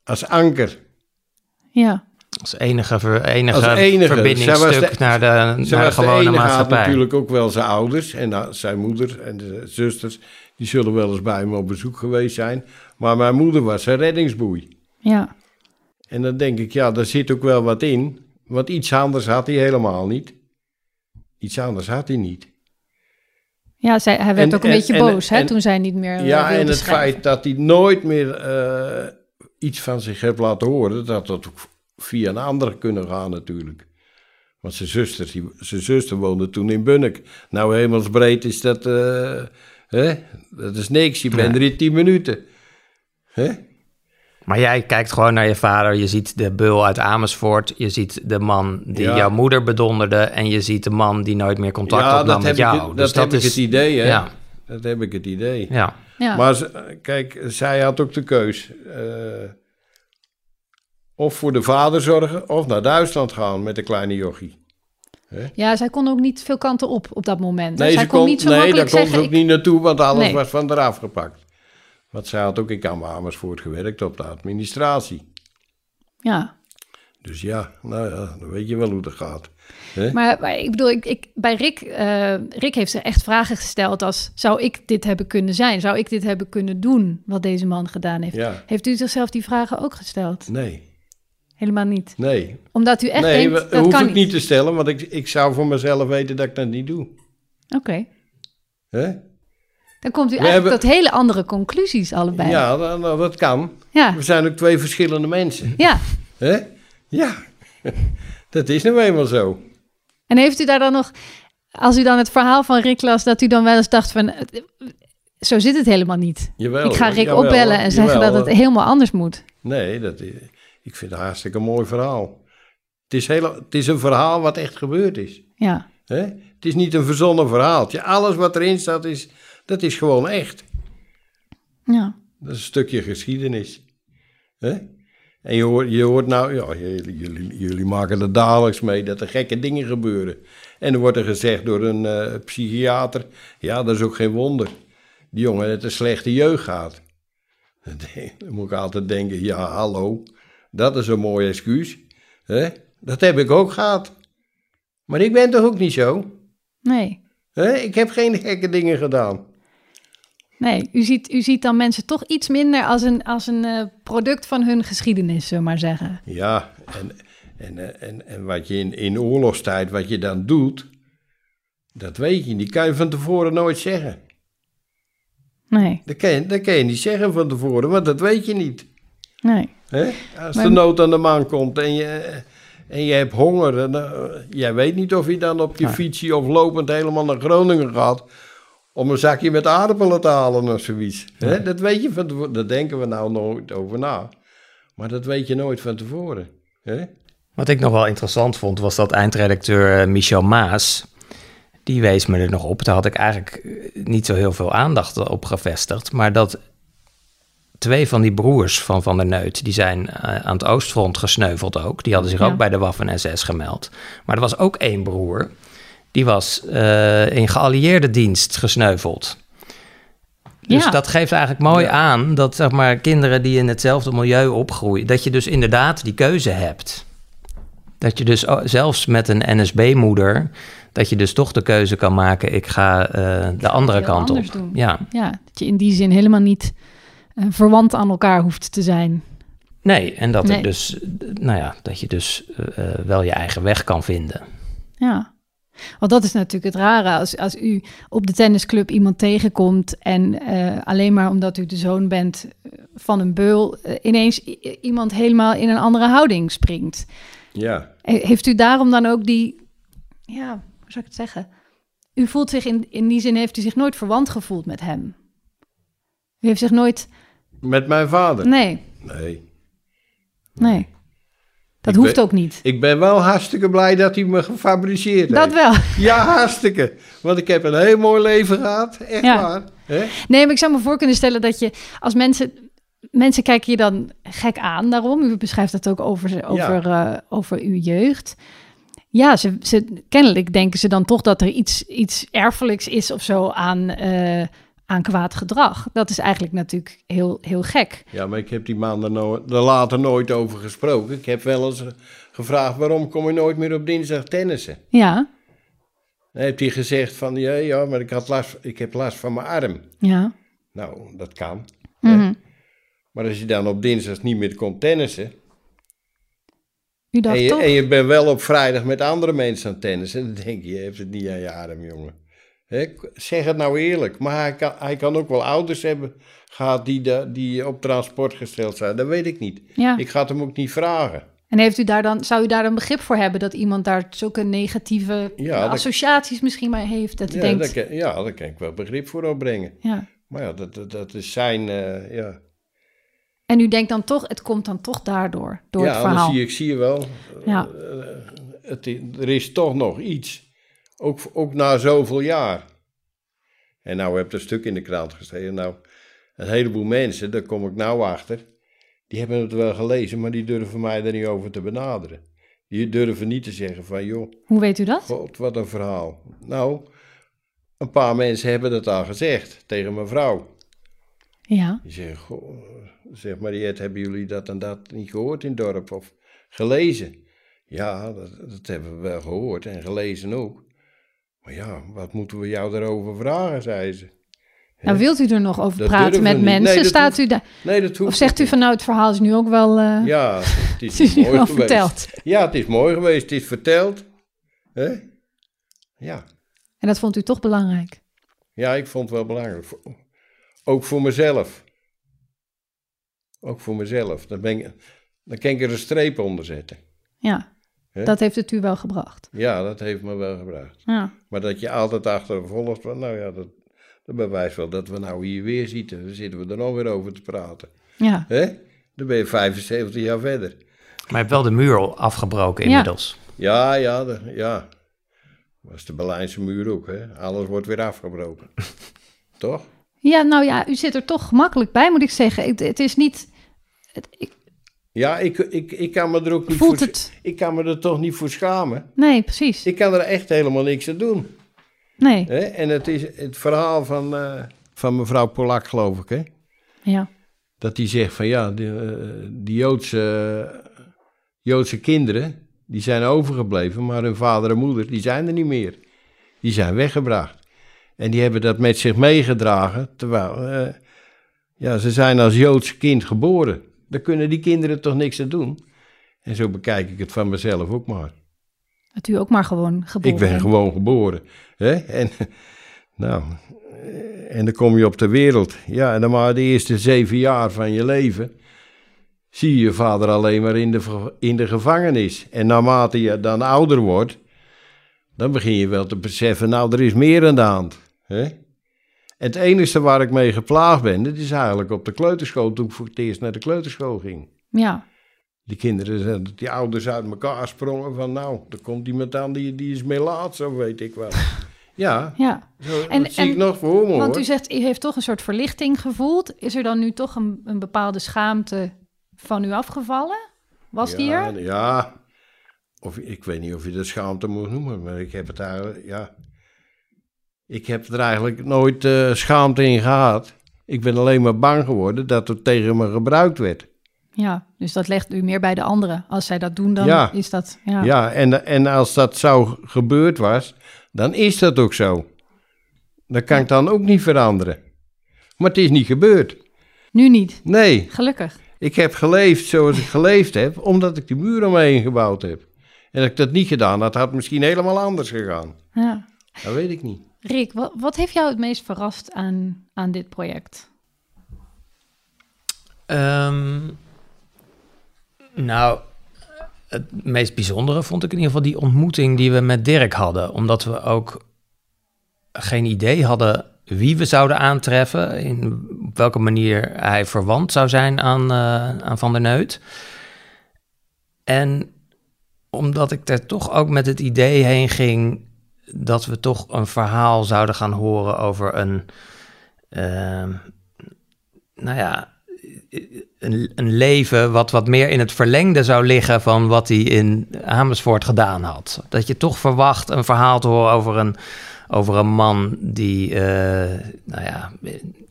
Als anker. ja. Als enige, ver, enige, Als enige. verbindingstuk de- naar de, naar de was de gewone enige, had maatschappij. natuurlijk ook wel zijn ouders en nou, zijn moeder en de zusters. Die zullen wel eens bij hem op bezoek geweest zijn. Maar mijn moeder was zijn reddingsboei. Ja, En dan denk ik, ja, daar zit ook wel wat in. Want iets anders had hij helemaal niet. Iets anders had hij niet. ja zij, hij werd En- ook een en- beetje en- boos hè, en- toen zij niet meer eh, ja, en het schrijven. feit dat hij nooit meer eh, iets van zich heeft laten horen, dat had ook via een ander kunnen gaan natuurlijk. Want zijn zuster, die, zijn zuster woonde toen in Bunnik. Nou, hemelsbreed is dat, eh, hè? dat is niks. Je bent er in tien minuten. Hè? Maar jij kijkt gewoon naar je vader. Je ziet de bul uit Amersfoort. Je ziet de man die Ja. jouw moeder bedonderde. En je ziet de man die nooit meer contact ja, opnam dat met jou. ik, dus dat heb ik het idee, hè? Ja, Dat heb ik het idee. ja. Ja. Maar ze- kijk, zij had ook de keus. eh, of voor de vader zorgen, of naar Duitsland gaan met de kleine jochie. ja, zij kon ook niet veel kanten op op dat moment. Nee, zij ze kon kon, niet zo nee daar kon ze ook ik- niet naartoe, want alles Nee. was van eraf gepakt. Want zij had ook in Kamp Amersfoort gewerkt op de administratie. Ja, Dus ja, nou ja, dan weet je wel hoe dat gaat. Maar, maar ik bedoel, ik, ik, bij Rick, eh, Rick heeft zich echt vragen gesteld als... zou ik dit hebben kunnen zijn? Zou ik dit hebben kunnen doen, wat deze man gedaan heeft? Ja, Heeft u zichzelf die vragen ook gesteld? nee. Helemaal niet. Nee, Omdat u echt nee denkt, we- dat hoef kan ik niet te stellen, want ik, ik zou voor mezelf weten dat ik dat niet doe. Oké. Hè? Dan komt u We eigenlijk hebben- tot hele andere conclusies allebei. Ja, dan- nou, dat kan. Ja. We zijn ook twee verschillende mensen. ja. Hè? Ja, dat is nou eenmaal zo. En heeft u daar dan nog, als u dan het verhaal van Rick las, dat u dan wel eens dacht van, zo zit het helemaal niet. Jawel, ik ga Rick jawel, opbellen en zeggen dat het helemaal anders moet. Nee, dat is, ik vind het een hartstikke mooi verhaal. Het is, heel, het is een verhaal wat echt gebeurd is. Ja. Hè? Het is niet een verzonnen verhaaltje. Alles wat erin staat, is, dat is gewoon echt. Ja. Dat is een stukje geschiedenis. Hè? En je hoort, je hoort nou, ja, jullie, jullie, maken er dagelijks mee dat er gekke dingen gebeuren. En er wordt er gezegd door een eh, psychiater, ja, dat is ook geen wonder. Die jongen heeft een slechte jeugd gehad. Dan moet ik altijd denken, ja, hallo, dat is een mooi excuus. Hè? Dat heb ik ook gehad. Maar ik ben toch ook niet zo? Nee. Hè? Ik heb geen gekke dingen gedaan. Nee, u ziet, u ziet dan mensen toch iets minder als een, als een eh, product van hun geschiedenis, zullen we maar zeggen. Ja, en, en, eh, en, en wat je in, in oorlogstijd, wat je dan doet, dat weet je niet. Die kan je van tevoren nooit zeggen. Nee, Dat kan, je, dat kan je niet zeggen van tevoren, want dat weet je niet. nee. Als Maar- de nood aan de man komt en je, en je hebt honger, dan, eh, jij weet niet of je dan op je fietsje of lopend helemaal naar Groningen gaat om een zakje met aardappelen te halen of zoiets. Hè? Dat weet je van tevoren. Daar denken we nou nooit over na. Maar dat weet je nooit van tevoren. Hè? Wat ik nog wel interessant vond, was dat eindredacteur eh, Michel Maas. Die wees me er nog op. Daar had ik eigenlijk eh, niet zo heel veel aandacht op gevestigd. Maar dat twee van die broers van Van der Neut, die zijn eh, aan het Oostfront gesneuveld ook. Die hadden zich Ja. ook bij de Waffen-SS gemeld. Maar er was ook één broer, die was eh, in geallieerde dienst gesneuveld. Dus Ja. dat geeft eigenlijk mooi Ja. aan dat zeg maar, kinderen die in hetzelfde milieu opgroeien, dat je dus inderdaad die keuze hebt. Dat je dus zelfs met een NSB-moeder, dat je dus toch de keuze kan maken, ik ga eh, de andere kant op. doen. Ja, Ja, dat je in die zin helemaal niet eh, verwant aan elkaar hoeft te zijn. nee, en dat, Nee. Er dus, nou ja, dat je dus wel je eigen weg kan vinden. Ja. Want dat is natuurlijk het rare. Als, als u op de tennisclub iemand tegenkomt en eh, alleen maar omdat u de zoon bent eh, van een beul, eh, ineens iemand helemaal in een andere houding springt. Ja. He- Heeft u daarom dan ook die, ja, hoe zou ik het zeggen? U voelt zich in, in die zin, heeft u zich nooit verwant gevoeld met hem? U heeft zich nooit, Met mijn vader? nee, Nee. nee. Dat Ik hoeft ben- ook niet. Ik ben wel hartstikke blij dat hij me gefabriceerd Dat heeft. wel. Ja, hartstikke. Want ik heb een heel mooi leven gehad. Echt Ja. waar. Nee, maar ik zou me voor kunnen stellen dat je als mensen. Mensen kijken je dan gek aan daarom. U beschrijft dat ook over, over, eh, over uw jeugd. Ja, ze, ze, kennelijk denken ze dan toch dat er iets, iets erfelijks is of zo aan, eh, aan kwaad gedrag. Dat is eigenlijk natuurlijk heel, heel gek. Ja, maar ik heb die man er, no- er later nooit over gesproken. Ik heb wel eens eh, gevraagd, waarom kom je nooit meer op dinsdag tennissen? Ja, Dan heeft hij gezegd van, ja, ja maar ik, had last, ik heb last van mijn arm. ja. Nou, dat kan. Mhm. Maar als je dan op dinsdag niet meer komt tennissen... U dacht En je, toch? en je bent wel op vrijdag met andere mensen aan het tennissen... dan denk je, je hebt het niet aan je arm, jongen. Zeg het nou eerlijk. Maar hij kan, hij kan ook wel ouders hebben gehad die, de, die op transport gesteld zijn. Dat weet ik niet. Ja. Ik ga het hem ook niet vragen. En heeft u daar dan, zou u daar dan begrip voor hebben dat iemand daar zulke negatieve Ja, dat- associaties misschien maar heeft? Dat Ja, denkt, daar kan, ja, daar kan ik wel begrip voor opbrengen. ja. Maar ja, dat, dat, dat is zijn... eh, ja, En u denkt dan toch, het komt dan toch daardoor, door ja het verhaal. zie ik zie je wel. Ja. eh, het, er is toch nog iets. Ook, ook na zoveel jaar. En nou heb ik een stuk in de krant gestegen. Nou, een heleboel mensen, daar kom ik nou achter. Die hebben het wel gelezen, maar die durven mij er niet over te benaderen. Die durven niet te zeggen van, joh, Hoe weet u dat? god, wat een verhaal. Nou, een paar mensen hebben dat al gezegd tegen mijn vrouw. Ja. Die zeggen, goh, zeg Mariette, hebben jullie dat en dat niet gehoord in het dorp of gelezen? Ja, dat, dat hebben we wel gehoord en gelezen ook. Maar ja, wat moeten we jou daarover vragen, zei ze. Nou, wilt u er nog over Dat praten met mensen? Nee, Staat hoeft- u daar? Nee, dat hoeft Of zegt u van nou, het verhaal is nu ook wel, eh Ja, het is, het is nu mooi geweest. verteld. Ja, het is mooi geweest. Het is verteld. Hè? Ja. En dat vond u toch belangrijk? ja, ik vond het wel belangrijk. Ook voor mezelf. Ook voor mezelf. Dan, ben ik, dan kan ik er een streep onder zetten. Ja, Dat heeft het u wel gebracht. Ja, dat heeft me wel gebracht. Ja, Maar dat je altijd achtervolgt, van, nou ja, dat, dat bewijst wel dat we nou hier weer zitten. Dan zitten we er nog weer over te praten. ja. Hè? Dan ben je 75 jaar verder. Maar je hebt wel de muur al afgebroken inmiddels. Ja, ja, de, ja. Was de Berlijnse muur ook, hè? Alles wordt weer afgebroken. Toch? ja, nou ja, u zit er toch gemakkelijk bij, moet ik zeggen. Het, het is niet... Het, ik, Ja, ik, ik, ik kan me er ook niet Voelt voor... het- Ik kan me er toch niet voor schamen. nee, precies. Ik kan er echt helemaal niks aan doen. Nee, Hè? En het is het verhaal van, eh, van mevrouw Polak, geloof ik, hè? ja. Dat die zegt van ja, die, eh, die Joodse, Joodse kinderen, die zijn overgebleven, maar hun vader en moeder, die zijn er niet meer. Die zijn weggebracht. En die hebben dat met zich meegedragen, terwijl, eh, ja, ze zijn als Joodse kind geboren. Daar kunnen die kinderen toch niks aan doen. En zo bekijk ik het van mezelf ook maar. Dat u ook maar gewoon geboren Ik ben gewoon geboren. Hè? En, nou, en dan kom je op de wereld. Ja, en dan maar de eerste zeven jaar van je leven. Zie je je vader alleen maar in de, in de gevangenis. En naarmate je dan ouder wordt. dan begin je wel te beseffen. Nou, er is meer aan de hand. Hè? Het enige waar ik mee geplaagd ben. dat is eigenlijk op de kleuterschool. toen ik voor het eerst naar de kleuterschool ging. Ja, Die kinderen, die ouders uit elkaar sprongen van nou, er komt iemand aan die, die is melaat, zo weet ik wel. Ja, ja. zo, En- dat zie en- ik nog voor me Want hoor. u zegt, u heeft toch een soort verlichting gevoeld. Is er dan nu toch een, een bepaalde schaamte van u afgevallen? Was die ja, er? Ja, of, ik weet niet of je dat schaamte moet noemen, maar ik heb het eigenlijk, ja. Ik heb er eigenlijk nooit eh, schaamte in gehad. Ik ben alleen maar bang geworden dat er tegen me gebruikt werd. Ja, dus dat legt u meer bij de anderen. Als zij dat doen, dan Ja. is dat... Ja. Ja, en, en als dat zo gebeurd was, dan is dat ook zo. Dat kan ik dan ook niet veranderen. Maar het is niet gebeurd. Nu niet, Nee, gelukkig. ik heb geleefd zoals ik geleefd heb, omdat ik de muur om me heen gebouwd heb. En dat ik dat niet gedaan had, had het misschien helemaal anders gegaan. Ja. Dat weet ik niet. Rick, wat, wat heeft jou het meest verrast aan, aan dit project? Ehm, nou, het meest bijzondere vond ik in ieder geval die ontmoeting die we met Dirk hadden. Omdat we ook geen idee hadden wie we zouden aantreffen. In op welke manier hij verwant zou zijn aan, eh, aan Van der Neut. En omdat ik er toch ook met het idee heen ging dat we toch een verhaal zouden gaan horen over een, ehm, nou ja, een, een leven wat wat meer in het verlengde zou liggen van wat hij in Amersfoort gedaan had. Dat je toch verwacht een verhaal te horen over een, over een man die, eh, nou ja,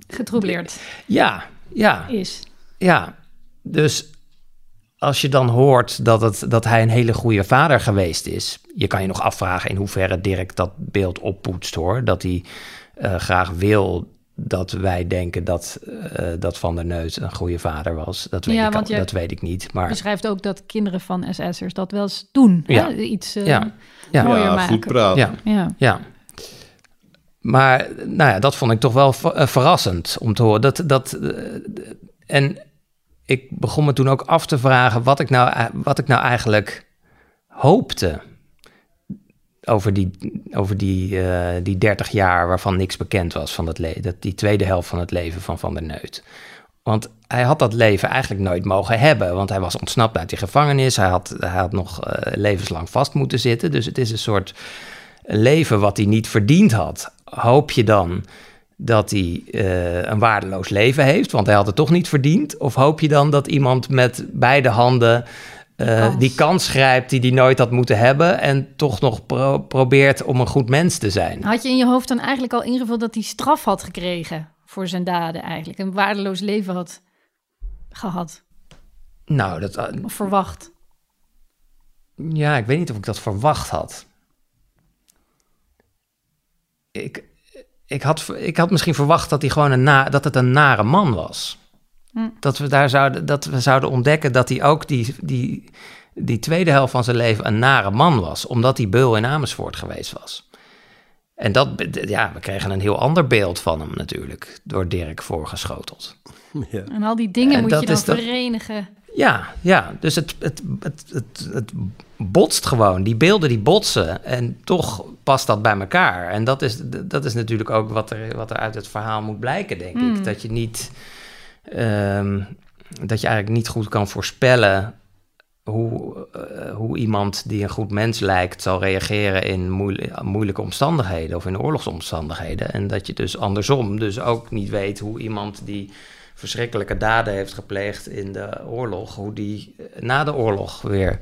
Getroubleerd ja, ja, is. ja. Dus als je dan hoort dat, het, dat hij een hele goede vader geweest is, je kan je nog afvragen in hoeverre Dirk dat beeld oppoetst hoor. Dat hij eh, graag wil dat wij denken dat, eh, dat Van der Neut een goede vader was. Dat weet, Ja, ik, want al- je- dat weet ik niet. Maar Beschrijft ook dat kinderen van SS'ers dat wel eens doen. Ja. Hè? Iets eh, Ja. Ja. mooier ja, maken. goed praten. ja, Ja. ja. Maar nou ja, dat vond ik toch wel ver- verrassend om te horen. Dat, dat, en ik begon me toen ook af te vragen wat ik nou, wat ik nou eigenlijk hoopte over die, over die, eh, die 30 jaar waarvan niks bekend was van. Dat die tweede helft van het leven van Van der Neut. Want hij had dat leven eigenlijk nooit mogen hebben. Want hij was ontsnapt uit die gevangenis. Hij had, hij had nog eh, levenslang vast moeten zitten. Dus het is een soort leven wat hij niet verdiend had. Hoop je dan dat hij eh, een waardeloos leven heeft, want hij had het toch niet verdiend? Of hoop je dan dat iemand met beide handen eh, kans. die kans grijpt die hij nooit had moeten hebben en toch nog pro- probeert om een goed mens te zijn? Had je in je hoofd dan eigenlijk al ingevuld dat hij straf had gekregen voor zijn daden eigenlijk? Een waardeloos leven had gehad Nou, dat, of verwacht? Ja, ik weet niet of ik dat verwacht had. Ik, ik, had, ik had misschien verwacht dat, hij gewoon een na, dat het een nare man was. Hm. Dat, we daar zouden, dat we zouden ontdekken dat hij ook die, die, die tweede helft van zijn leven een nare man was. Omdat hij beul in Amersfoort geweest was. En dat, ja, we kregen een heel ander beeld van hem natuurlijk. Door Dirk voorgeschoteld. Ja. En al die dingen En moet je dan dat- verenigen. Ja, ja. Dus het, het, het, het, het botst gewoon. Die beelden die botsen. En toch past dat bij elkaar. En dat is, dat is natuurlijk ook wat er, wat er uit het verhaal moet blijken, denk Hmm. ik. Dat je niet... ehm, dat je eigenlijk niet goed kan voorspellen... Hoe, eh, hoe iemand die een goed mens lijkt zal reageren in moeil- moeilijke omstandigheden of in oorlogsomstandigheden. En dat je dus andersom dus ook niet weet hoe iemand die verschrikkelijke daden heeft gepleegd in de oorlog, hoe die na de oorlog weer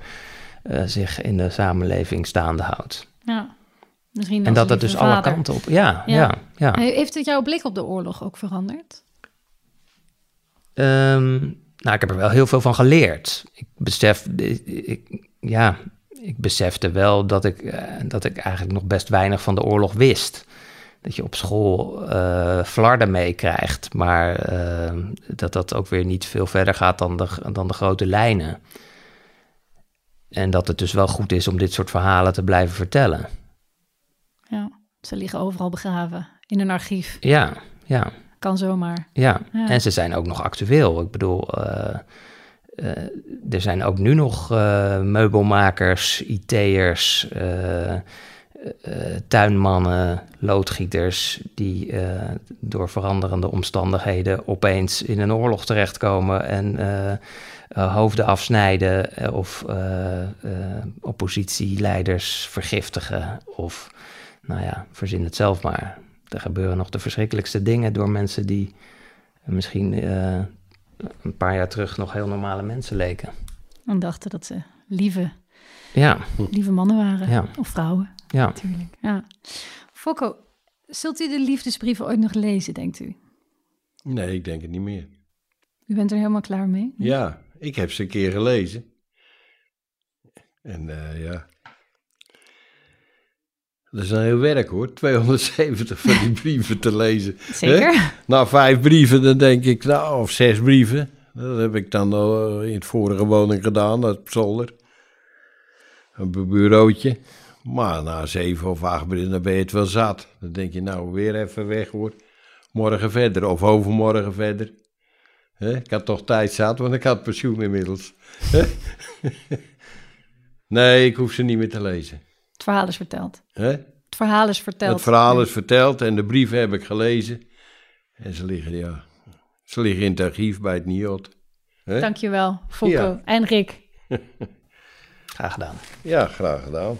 eh, zich in de samenleving staande houdt. Ja. Misschien En dat het lieve dus alle kanten op. Ja, Ja. ja, ja. Heeft het jouw blik op de oorlog ook veranderd? Ehm, nou, ik heb er wel heel veel van geleerd. Ik besef, ik, ja, ik besefte wel dat ik, eh, dat ik eigenlijk nog best weinig van de oorlog wist. Dat je op school eh flarden meekrijgt, maar eh, dat dat ook weer niet veel verder gaat dan de, dan de grote lijnen. En dat het dus wel goed is om dit soort verhalen te blijven vertellen. Ja. Ze liggen overal begraven. In een archief. Ja, ja. Kan zomaar. Ja, Ja. en ze zijn ook nog actueel. Ik bedoel, eh, eh, er zijn ook nu nog eh, meubelmakers, IT'ers, tuinmannen, loodgieters... die door veranderende omstandigheden opeens in een oorlog terechtkomen... en eh, hoofden afsnijden eh, of eh, eh, oppositieleiders vergiftigen... of, nou ja, verzin het zelf maar. Er gebeuren nog de verschrikkelijkste dingen door mensen die misschien eh, een paar jaar terug nog heel normale mensen leken. En dachten dat ze lieve, Ja, lieve mannen waren. Ja. Of vrouwen, ja. natuurlijk. Ja. Fokko, zult u de liefdesbrieven ooit nog lezen, denkt u? Nee, ik denk het niet meer. U bent er helemaal klaar mee? Ja, ik heb ze een keer gelezen. En eh, ja. Dat is een heel werk hoor, 270 van die brieven te lezen. Zeker. Na vijf brieven, dan denk ik, nou, of zes brieven. Dat heb ik dan al in het vorige woning gedaan, dat op zolder. Een bu- bureautje. Maar na zeven of acht brieven, dan ben je het wel zat. Dan denk je, nou, weer even weg hoor. Morgen verder, of overmorgen verder. Hè? Ik had toch tijd zat, want ik had pensioen inmiddels. Hè? nee, ik hoef ze niet meer te lezen. Het verhaal is verteld. Hè? Het verhaal is verteld. Het verhaal is verteld en de brieven heb ik gelezen. En ze liggen, ja, ze liggen in het archief bij het NIOD. Hè? Dankjewel, Fokko Ja. en Rick. Graag gedaan. Ja, graag gedaan.